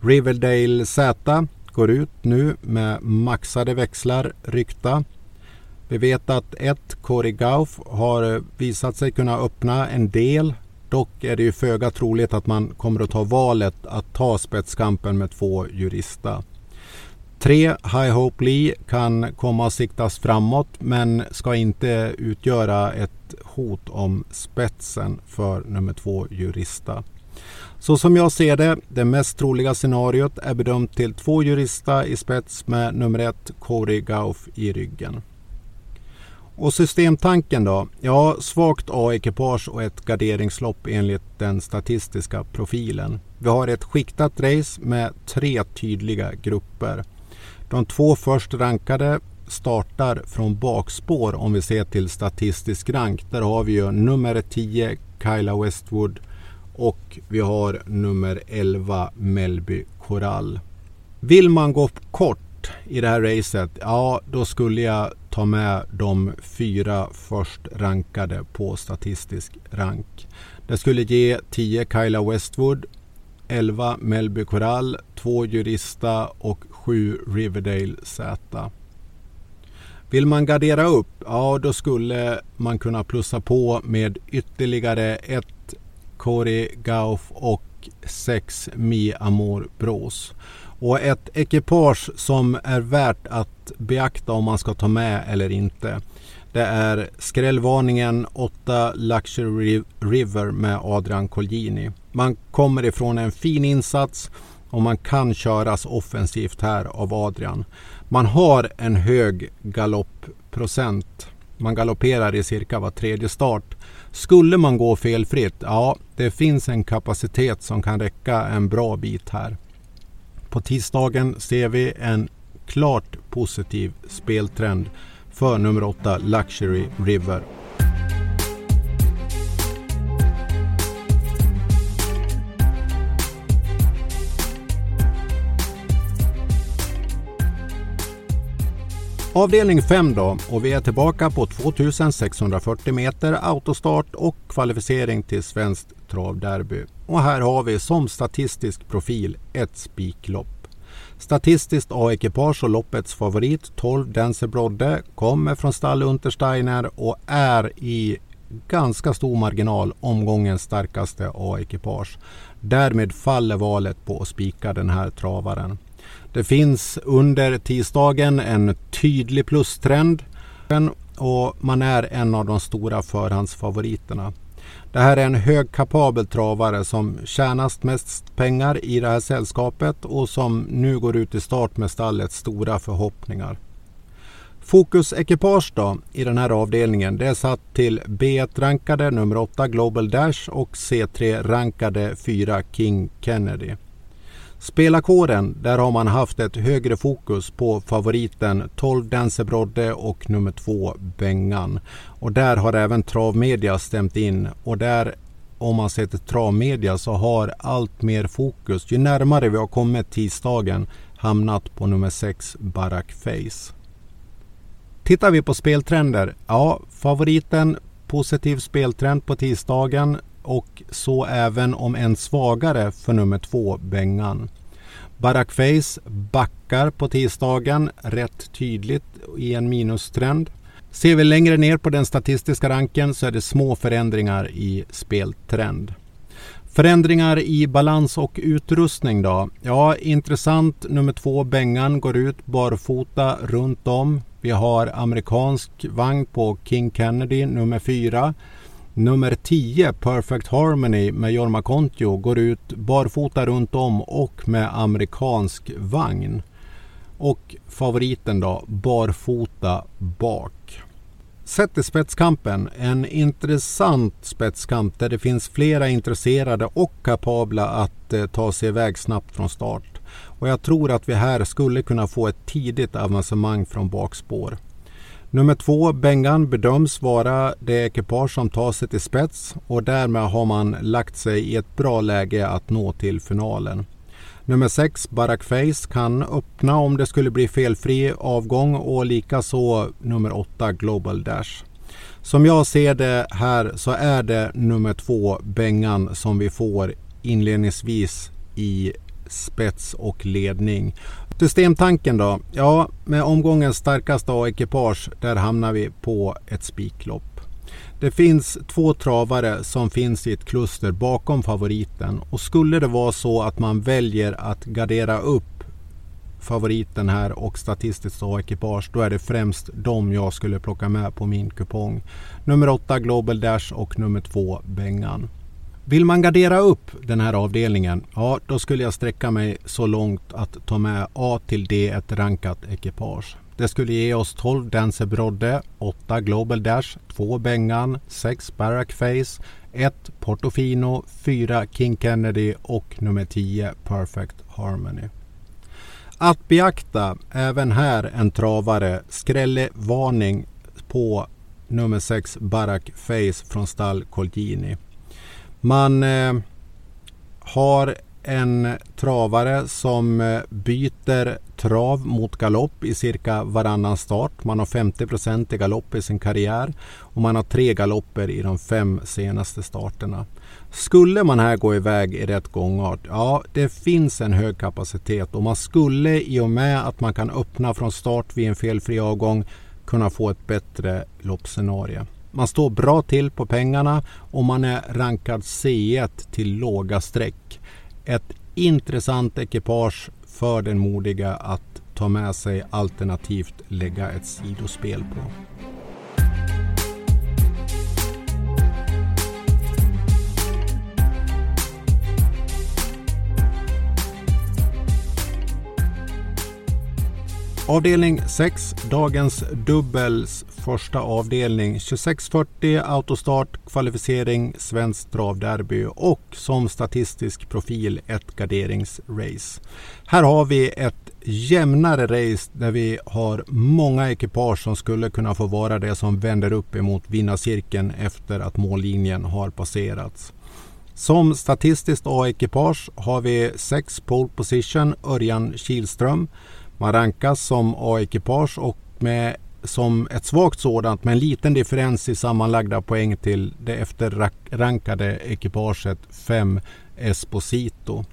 Riverdale Z går ut nu med maxade växlar ryckta. Vi vet att ett Corey Gauff har visat sig kunna öppna en del. Dock är det ju föga troligt att man kommer att ta valet att ta spetskampen med två jurista. Tre High Hope Lee kan komma att siktas framåt men ska inte utgöra ett hot om spetsen för nummer två Jurista. Så som jag ser det, det mest troliga scenariot är bedömt till två Jurista i spets med nummer ett Corey Gauff i ryggen. Och systemtanken då? Ja, svagt A-ekipage och ett garderingslopp enligt den statistiska profilen. Vi har ett skiktat race med tre tydliga grupper. De två först rankade startar från bakspår om vi ser till statistisk rank. Där har vi ju nummer 10 Kyla Westwood och vi har nummer 11 Melby Corall. Vill man gå kort i det här racet, ja då skulle jag ta med de fyra först rankade på statistisk rank. Det skulle ge 10 Kyla Westwood, 11 Melby Coral, 2 Jurista och 7 Riverdale Z. Vill man gardera upp, ja då skulle man kunna plussa på med ytterligare ett Corey Gauff och 6 Mi Amor Bros. Och ett ekipage som är värt att beakta om man ska ta med eller inte. Det är skrällvarningen 8 Luxury River med Adrian Colgjini. Man kommer ifrån en fin insats och man kan köras offensivt här av Adrian. Man har en hög galoppprocent. Man galopperar i cirka var tredje start. Skulle man gå felfritt, ja det finns en kapacitet som kan räcka en bra bit här. På tisdagen ser vi en klart positiv speltrend för nummer 8 Luxury River Avdelning 5 då och vi är tillbaka på 2640 meter autostart och kvalificering till svenskt travderby. Och här har vi som statistisk profil ett spiklopp. Statistiskt A-ekipage och loppets favorit 12 Denser Brodde kommer från stall Untersteiner och är i ganska stor marginal omgångens starkaste A-ekipage. Därmed faller valet på att spika den här travaren. Det finns under tisdagen en tydlig plustrend och man är en av de stora förhandsfavoriterna. Det här är en högkapabel travare som tjänast mest pengar i det här sällskapet och som nu går ut i start med stallets stora förhoppningar. Fokusekipage då i den här avdelningen det är satt till B1-rankade nummer 8 Global Dash och C3-rankade 4 King Kennedy. Spelarkåren, där har man haft ett högre fokus på favoriten 12 Dancer Brodde och nummer 2 Bengan. Och där har även travmedia stämt in och där om man ser till travmedia så har allt mer fokus, ju närmare vi har kommit tisdagen, hamnat på nummer 6 Barack Face. Tittar vi på speltrender, ja favoriten positiv speltrend på tisdagen och så även om en svagare för nummer två Bengan. Barack Face backar på tisdagen rätt tydligt i en minustrend. Ser vi längre ner på den statistiska ranken så är det små förändringar i speltrend. Förändringar i balans och utrustning då? Ja, intressant. Nummer två, Bengan, går ut barfota runt om. Vi har amerikansk vagn på King Kennedy, nummer fyra. Nummer 10, Perfect Harmony med Jorma Kontio, går ut barfota runt om och med amerikansk vagn. Och favoriten då, barfota bak. Sett i spetskampen, en intressant spetskamp där det finns flera intresserade och kapabla att eh, ta sig iväg snabbt från start. Och jag tror att vi här skulle kunna få ett tidigt avancemang från bakspår. Nummer två, Bengan, bedöms vara det ekipage som tar sig till spets och därmed har man lagt sig i ett bra läge att nå till finalen. Nummer 6, Barak Face, kan öppna om det skulle bli felfri avgång och likaså nummer 8, Global Dash. Som jag ser det här så är det nummer 2, Bengan, som vi får inledningsvis i spets och ledning. Systemtanken då? Ja, med omgångens starkaste A-ekipage där hamnar vi på ett spiklopp. Det finns två travare som finns i ett kluster bakom favoriten och skulle det vara så att man väljer att gardera upp favoriten här och statistiskt A-ekipage då är det främst dem jag skulle plocka med på min kupong. Nummer 8 Global Dash och nummer 2 Bengan. Vill man gardera upp den här avdelningen, ja då skulle jag sträcka mig så långt att ta med A till D ett rankat ekipage. Det skulle ge oss 12 Dancer Brodde, 8 Global Dash, 2 Bengan, 6 Barack Face, 1 Portofino, 4 King Kennedy och nummer 10 Perfect Harmony. Att beakta även här en travare skrällevarning på nummer 6 Barack Face från stall Colgini. Man eh, har en travare som eh, byter trav mot galopp i cirka varannan start. Man har 50 i galopp i sin karriär och man har tre galopper i de fem senaste starterna. Skulle man här gå iväg i rätt gångart, ja det finns en hög kapacitet och man skulle i och med att man kan öppna från start vid en felfri avgång kunna få ett bättre loppscenario. Man står bra till på pengarna och man är rankad C1 till låga streck. Ett intressant ekipage för den modiga att ta med sig alternativt lägga ett sidospel på. Avdelning 6, dagens dubbels första avdelning 2640 autostart, kvalificering, svenskt travderby och som statistisk profil ett garderingsrace. Här har vi ett jämnare race där vi har många ekipage som skulle kunna få vara det som vänder upp emot vinnarcirkeln efter att mållinjen har passerats. Som statistiskt A-ekipage har vi 6 pole position Örjan Kihlström. Man rankas som A-ekipage och med som ett svagt sådant med en liten differens i sammanlagda poäng till det efterrankade ekipaget 5 Esposito.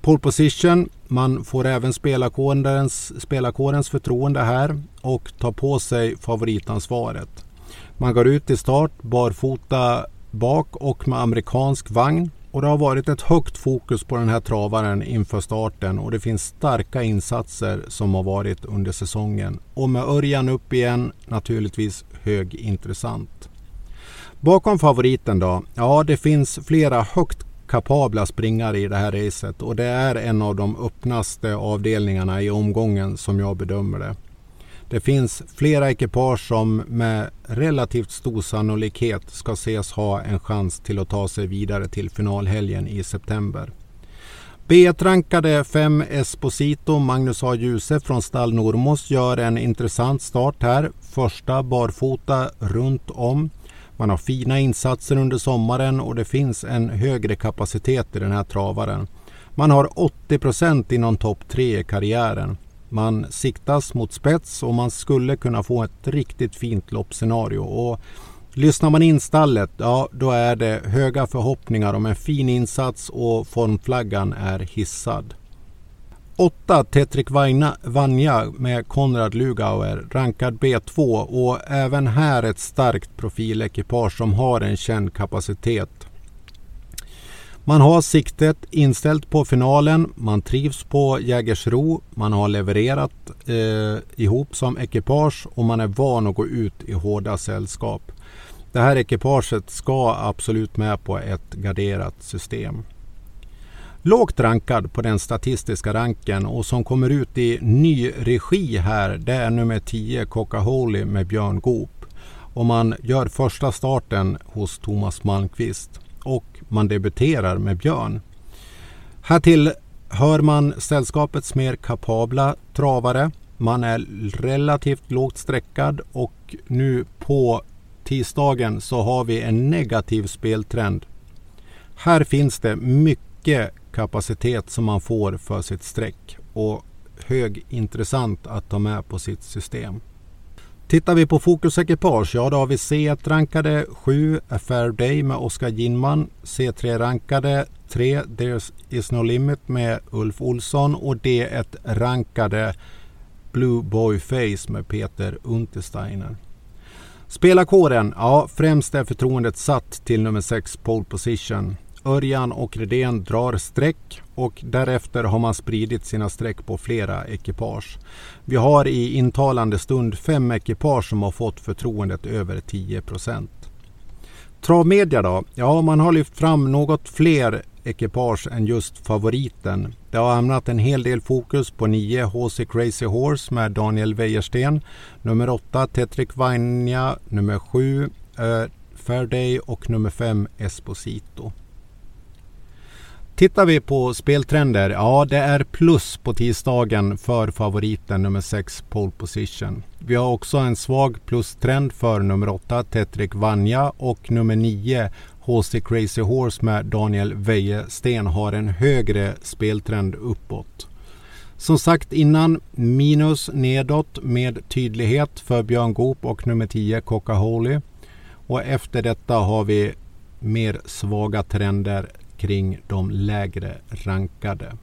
Pole position, man får även spelarkårens, spelarkårens förtroende här och tar på sig favoritansvaret. Man går ut i start barfota bak och med amerikansk vagn. Och det har varit ett högt fokus på den här travaren inför starten och det finns starka insatser som har varit under säsongen. Och med Örjan upp igen naturligtvis högintressant. Bakom favoriten då? Ja, det finns flera högt kapabla springare i det här racet och det är en av de öppnaste avdelningarna i omgången som jag bedömer det. Det finns flera ekipage som med relativt stor sannolikhet ska ses ha en chans till att ta sig vidare till finalhelgen i september. B1-rankade 5 Esposito Magnus A. Djuse från stall Normos gör en intressant start här. Första barfota runt om. Man har fina insatser under sommaren och det finns en högre kapacitet i den här travaren. Man har 80 procent inom topp 3 i karriären. Man siktas mot spets och man skulle kunna få ett riktigt fint loppscenario. Och lyssnar man in stallet, ja då är det höga förhoppningar om en fin insats och formflaggan är hissad. 8 Tetrik Vanja med Konrad Lugauer, rankad B2 och även här ett starkt profilekipage som har en känd kapacitet. Man har siktet inställt på finalen, man trivs på Jägersro, man har levererat eh, ihop som ekipage och man är van att gå ut i hårda sällskap. Det här ekipaget ska absolut med på ett garderat system. Lågt rankad på den statistiska ranken och som kommer ut i ny regi här det är nummer 10 Coca-Holy med Björn Goop. Och man gör första starten hos Thomas Malmqvist och man debuterar med Björn. Härtill hör man sällskapets mer kapabla travare. Man är relativt lågt sträckad och nu på tisdagen så har vi en negativ speltrend. Här finns det mycket kapacitet som man får för sitt streck och högintressant att ta med på sitt system. Tittar vi på fokusekipage, ja då har vi C1-rankade 7 A Fair Day med Oskar Ginman. C3-rankade 3 There is no limit med Ulf Olsson och D1-rankade Blue Boy Face med Peter Untersteiner. Spelarkåren, ja främst är förtroendet satt till nummer 6 pole position. Örjan och Redén drar streck och därefter har man spridit sina streck på flera ekipage. Vi har i intalande stund fem ekipage som har fått förtroendet över 10 procent. Travmedia då? Ja, man har lyft fram något fler ekipage än just favoriten. Det har hamnat en hel del fokus på 9 HC Crazy Horse med Daniel Wäjersten, nummer 8 Tetrick Vanja, nummer 7 eh, Fairday och nummer 5 Esposito. Tittar vi på speltrender, ja det är plus på tisdagen för favoriten nummer 6 Pole Position. Vi har också en svag plustrend för nummer 8 Tetrick Vanja och nummer 9 HC Crazy Horse med Daniel Wejesten har en högre speltrend uppåt. Som sagt innan, minus nedåt med tydlighet för Björn Goop och nummer 10 Coca Holy. Och efter detta har vi mer svaga trender kring de lägre rankade.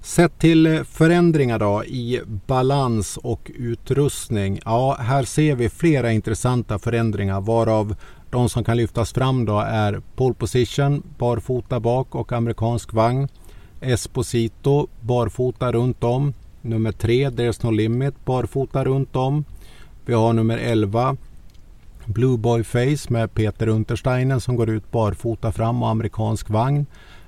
Sett till förändringar då i balans och utrustning. Ja, här ser vi flera intressanta förändringar varav de som kan lyftas fram då är pole position, barfota bak och amerikansk vagn. Esposito, barfota runt om. Nummer 3, There's No Limit, barfota runt om. Vi har nummer 11, Blue Boy Face med Peter Untersteiner som går ut barfota fram och amerikansk vagn.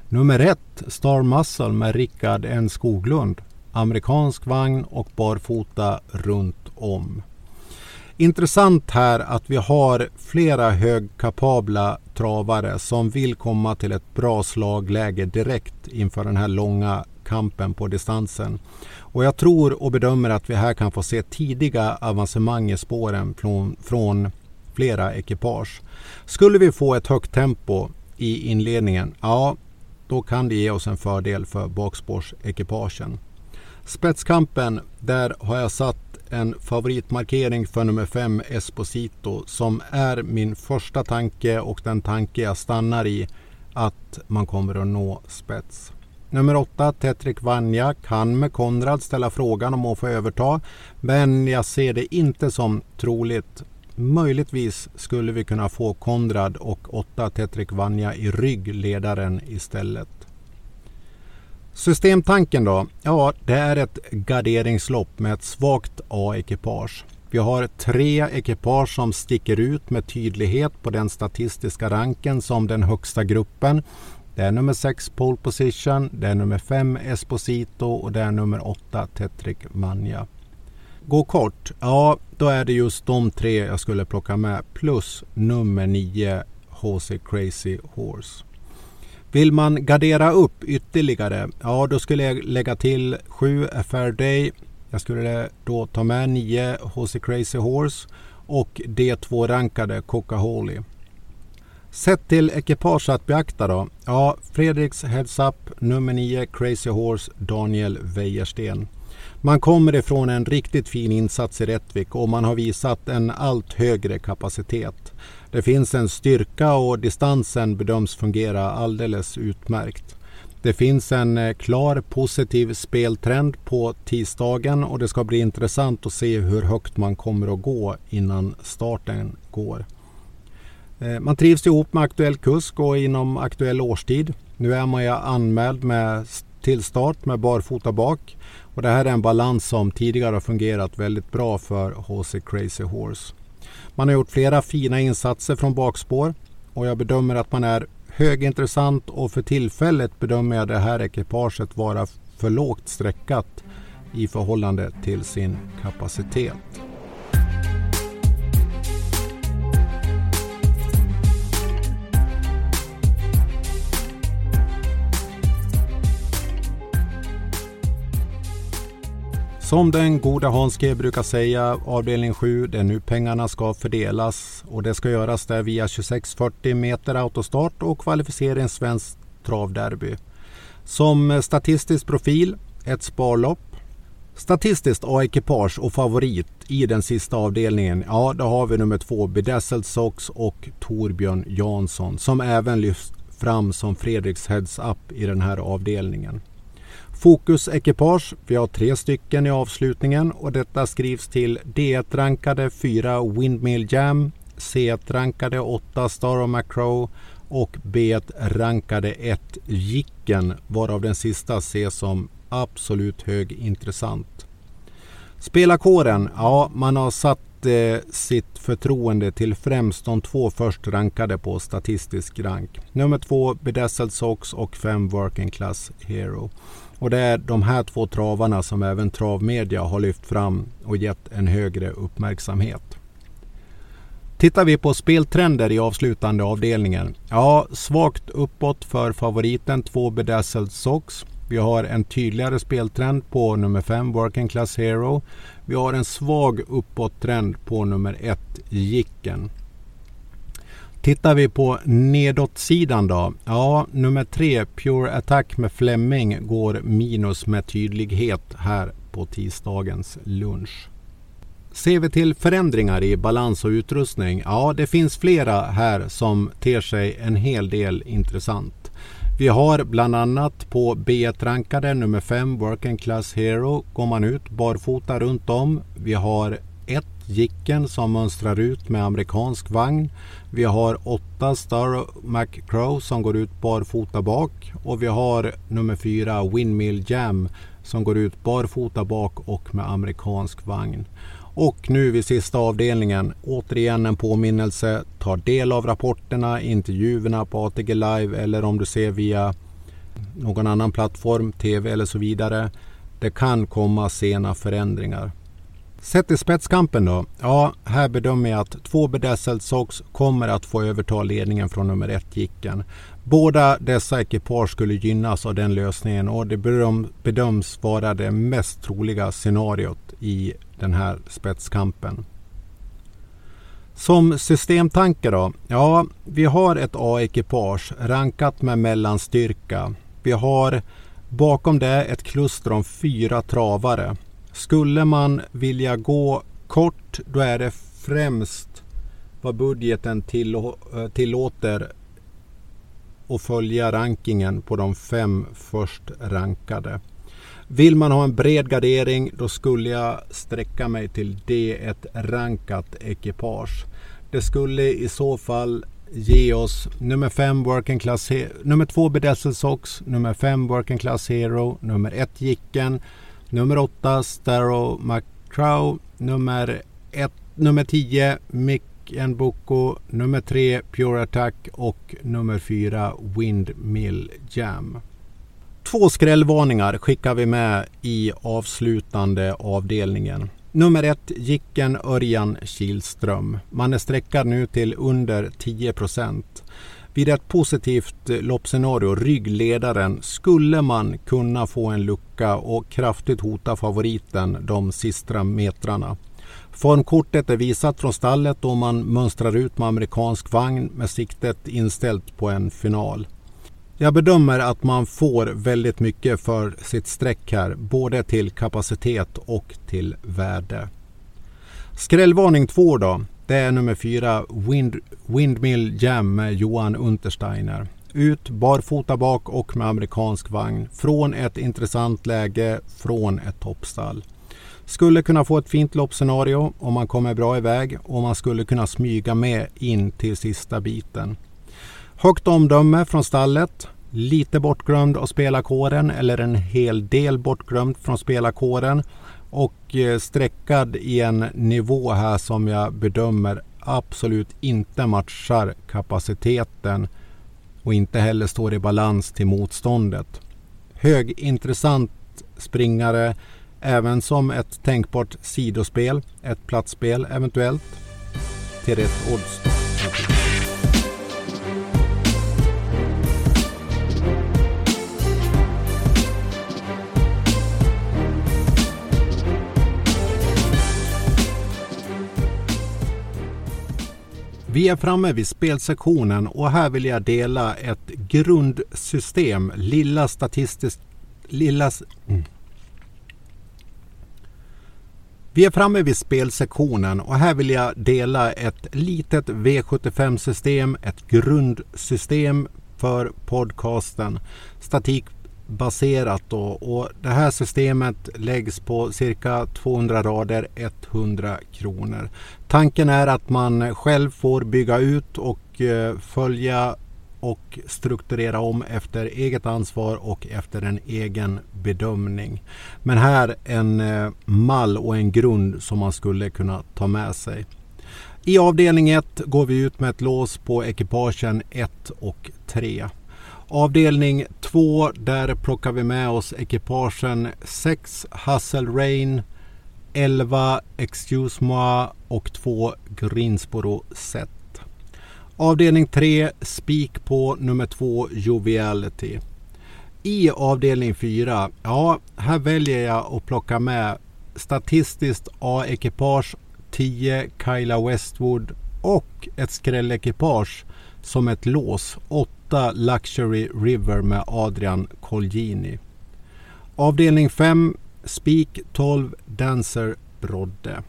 Nummer ett Star Muscle med Rickard N Skoglund. Amerikansk vagn och barfota runt om. Intressant här att vi har flera högkapabla travare som vill komma till ett bra slagläge direkt inför den här långa kampen på distansen. Och jag tror och bedömer att vi här kan få se tidiga avancemang i spåren från, från flera ekipage. Skulle vi få ett högt tempo i inledningen, ja då kan det ge oss en fördel för bakspårsekipagen. Spetskampen, där har jag satt en favoritmarkering för nummer 5 Esposito som är min första tanke och den tanke jag stannar i att man kommer att nå spets. Nummer 8 Tetrik Vanja kan med Konrad ställa frågan om att få överta men jag ser det inte som troligt Möjligtvis skulle vi kunna få Konrad och 8 Tetrik Vanja i rygg ledaren istället. Systemtanken då? Ja, det är ett garderingslopp med ett svagt A-ekipage. Vi har tre ekipage som sticker ut med tydlighet på den statistiska ranken som den högsta gruppen. Det är nummer 6 pole position, det är nummer 5 Esposito och det är nummer 8 Tetrik Manja. Gå kort, ja då är det just de tre jag skulle plocka med plus nummer 9 HC Crazy Horse. Vill man gardera upp ytterligare, ja då skulle jag lägga till 7 A Fair Day. Jag skulle då ta med 9 HC Crazy Horse och D2-rankade Coca-Holy. Sett till ekipage att beakta då? Ja, Fredriks Heads Up, nummer 9 Crazy Horse, Daniel Wäjersten. Man kommer ifrån en riktigt fin insats i Rättvik och man har visat en allt högre kapacitet. Det finns en styrka och distansen bedöms fungera alldeles utmärkt. Det finns en eh, klar positiv speltrend på tisdagen och det ska bli intressant att se hur högt man kommer att gå innan starten går. Eh, man trivs ihop med aktuell kusk och inom aktuell årstid. Nu är man ju anmäld med till start med barfota bak. Och det här är en balans som tidigare har fungerat väldigt bra för HC Crazy Horse. Man har gjort flera fina insatser från bakspår och jag bedömer att man är högintressant och för tillfället bedömer jag det här ekipaget vara för lågt sträckat i förhållande till sin kapacitet. Som den gode Hans G brukar säga, avdelning 7, det är nu pengarna ska fördelas och det ska göras där via 2640 meter autostart och kvalificering svenskt travderby. Som statistisk profil, ett sparlopp. Statistiskt A-ekipage och favorit i den sista avdelningen, ja då har vi nummer två Bedazzled Sox och Torbjörn Jansson som även lyfts fram som Fredriks heads up i den här avdelningen. Fokusekipage, vi har tre stycken i avslutningen och detta skrivs till D1-rankade 4 Windmill Jam, C1-rankade 8 Star of Macro och B1-rankade 1 Jicken varav den sista ses som absolut högintressant. Spelarkåren, ja man har satt eh, sitt förtroende till främst de två först rankade på statistisk rank. Nummer två Bedazzled Sox och fem Working Class Hero. Och det är de här två travarna som även travmedia har lyft fram och gett en högre uppmärksamhet. Tittar vi på speltrender i avslutande avdelningen. Ja, svagt uppåt för favoriten 2 Bedazzled Sox. Vi har en tydligare speltrend på nummer 5 Working Class Hero. Vi har en svag uppåttrend på nummer 1 Jicken. Tittar vi på nedåtsidan då. Ja, nummer tre, Pure Attack med Flemming går minus med tydlighet här på tisdagens lunch. Ser vi till förändringar i balans och utrustning? Ja, det finns flera här som ter sig en hel del intressant. Vi har bland annat på B1-rankade nummer 5 Working Class Hero går man ut barfota runt om. Vi har Jicken som mönstrar ut med amerikansk vagn. Vi har åtta Star McCrow som går ut barfota bak och vi har nummer fyra Windmill Jam som går ut barfota bak och med amerikansk vagn. Och nu vid sista avdelningen, återigen en påminnelse. Ta del av rapporterna, intervjuerna på ATG Live eller om du ser via någon annan plattform, TV eller så vidare. Det kan komma sena förändringar. Sett i spetskampen då? Ja, här bedömer jag att två Bedazzled Sox kommer att få överta ledningen från nummer ett Jicken. Båda dessa ekipage skulle gynnas av den lösningen och det bedöms vara det mest troliga scenariot i den här spetskampen. Som systemtanke då? Ja, vi har ett A-ekipage rankat med mellanstyrka. Vi har bakom det ett kluster om fyra travare. Skulle man vilja gå kort då är det främst vad budgeten eh, tillåter och följa rankingen på de fem först rankade. Vill man ha en bred gardering då skulle jag sträcka mig till D1-rankat ekipage. Det skulle i så fall ge oss nummer 5 Working Class nummer 2 Bedazzled Sox, nummer 5 Working Class Hero, nummer 1 Jicken, Nummer 8 Starrow McCrow. Nummer, ett, nummer 10 Mick Nboko. Nummer 3 Pure Attack och nummer 4 Windmill Jam. Två skrällvarningar skickar vi med i avslutande avdelningen. Nummer 1 Jicken Örjan Kilström. Man är sträckad nu till under 10 procent. Vid ett positivt eh, loppscenario, ryggledaren, skulle man kunna få en lucka och kraftigt hota favoriten de sista metrarna. Formkortet är visat från stallet och man mönstrar ut med amerikansk vagn med siktet inställt på en final. Jag bedömer att man får väldigt mycket för sitt streck här, både till kapacitet och till värde. Skrällvarning 2 då. Det är nummer fyra, Wind, Windmill Jam med Johan Untersteiner. Ut barfota bak och med amerikansk vagn. Från ett intressant läge, från ett toppstall. Skulle kunna få ett fint loppscenario om man kommer bra iväg och man skulle kunna smyga med in till sista biten. Högt omdöme från stallet. Lite bortglömd av spelarkåren eller en hel del bortglömd från spelarkåren. Och streckad sträckad i en nivå här som jag bedömer absolut inte matchar kapaciteten och inte heller står i balans till motståndet. Högintressant springare även som ett tänkbart sidospel, ett platsspel eventuellt. Till rätt odds. Vi är framme vid spelsektionen och här vill jag dela ett grundsystem, lilla statistiskt... Lilla... Mm. Vi är framme vid spelsektionen och här vill jag dela ett litet V75-system, ett grundsystem för podcasten baserat då och det här systemet läggs på cirka 200 rader, 100 kronor. Tanken är att man själv får bygga ut och eh, följa och strukturera om efter eget ansvar och efter en egen bedömning. Men här en eh, mall och en grund som man skulle kunna ta med sig. I avdelning 1 går vi ut med ett lås på ekipagen 1 och 3. Avdelning 2 där plockar vi med oss ekipagen 6 Hustle Rain, 11 Excuse Moi och 2 Greensboro Set. Avdelning 3 spik på nummer 2 Joviality. I avdelning 4, ja här väljer jag att plocka med statistiskt A-ekipage 10 Kyla Westwood och ett skrällekipage som ett lås 8 Luxury River med Adrian Colgini. Avdelning 5 spik 12 Dancer Brodde.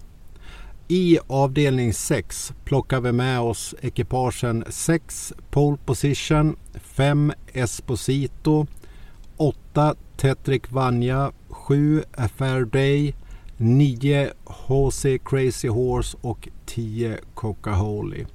I avdelning 6 plockar vi med oss ekipagen 6 Pole Position, 5 Esposito, 8 Tetrick Vanja, 7 Affair Day, 9 HC Crazy Horse och 10 Coca-Holy.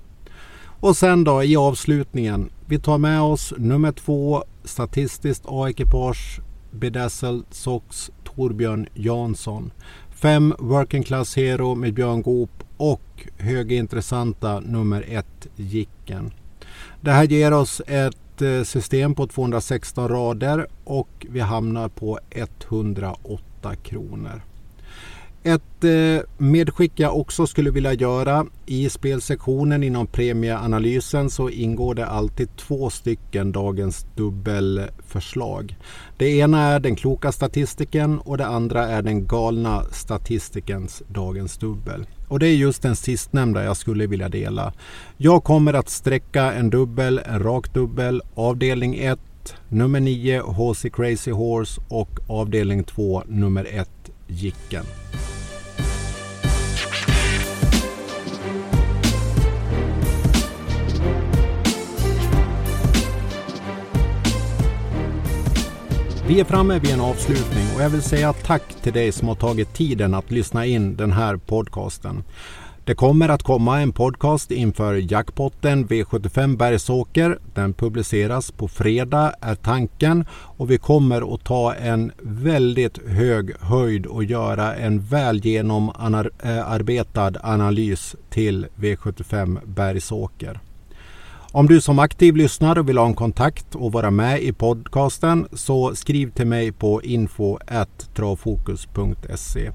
Och sen då i avslutningen. Vi tar med oss nummer två, statistiskt A-ekipage Bedazzled Sox Torbjörn Jansson. Fem Working Class Hero med Björn Goop och högintressanta nummer ett Jicken. Det här ger oss ett eh, system på 216 rader och vi hamnar på 108 kronor. Ett eh, medskick jag också skulle vilja göra i spelsektionen inom premieanalysen så ingår det alltid två stycken dagens dubbelförslag. Det ena är den kloka statistiken och det andra är den galna statistikens dagens dubbel. Och det är just den sistnämnda jag skulle vilja dela. Jag kommer att sträcka en dubbel, en rak dubbel, avdelning 1 nummer 9 HC Crazy Horse och avdelning 2 nummer 1 Jicken. Vi är framme vid en avslutning och jag vill säga tack till dig som har tagit tiden att lyssna in den här podcasten. Det kommer att komma en podcast inför jackpotten V75 Bergsåker. Den publiceras på fredag är tanken och vi kommer att ta en väldigt hög höjd och göra en väl genomarbetad eh, analys till V75 Bergsåker. Om du som aktiv lyssnare vill ha en kontakt och vara med i podcasten så skriv till mig på info.travfokus.se.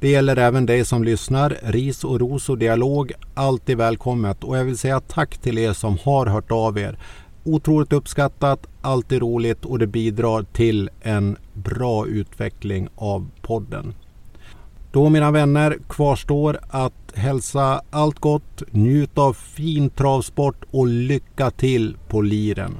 Det gäller även dig som lyssnar. Ris och ros och dialog, alltid välkommet. Och jag vill säga tack till er som har hört av er. Otroligt uppskattat, alltid roligt och det bidrar till en bra utveckling av podden. Då mina vänner kvarstår att hälsa allt gott, njut av fin travsport och lycka till på liren.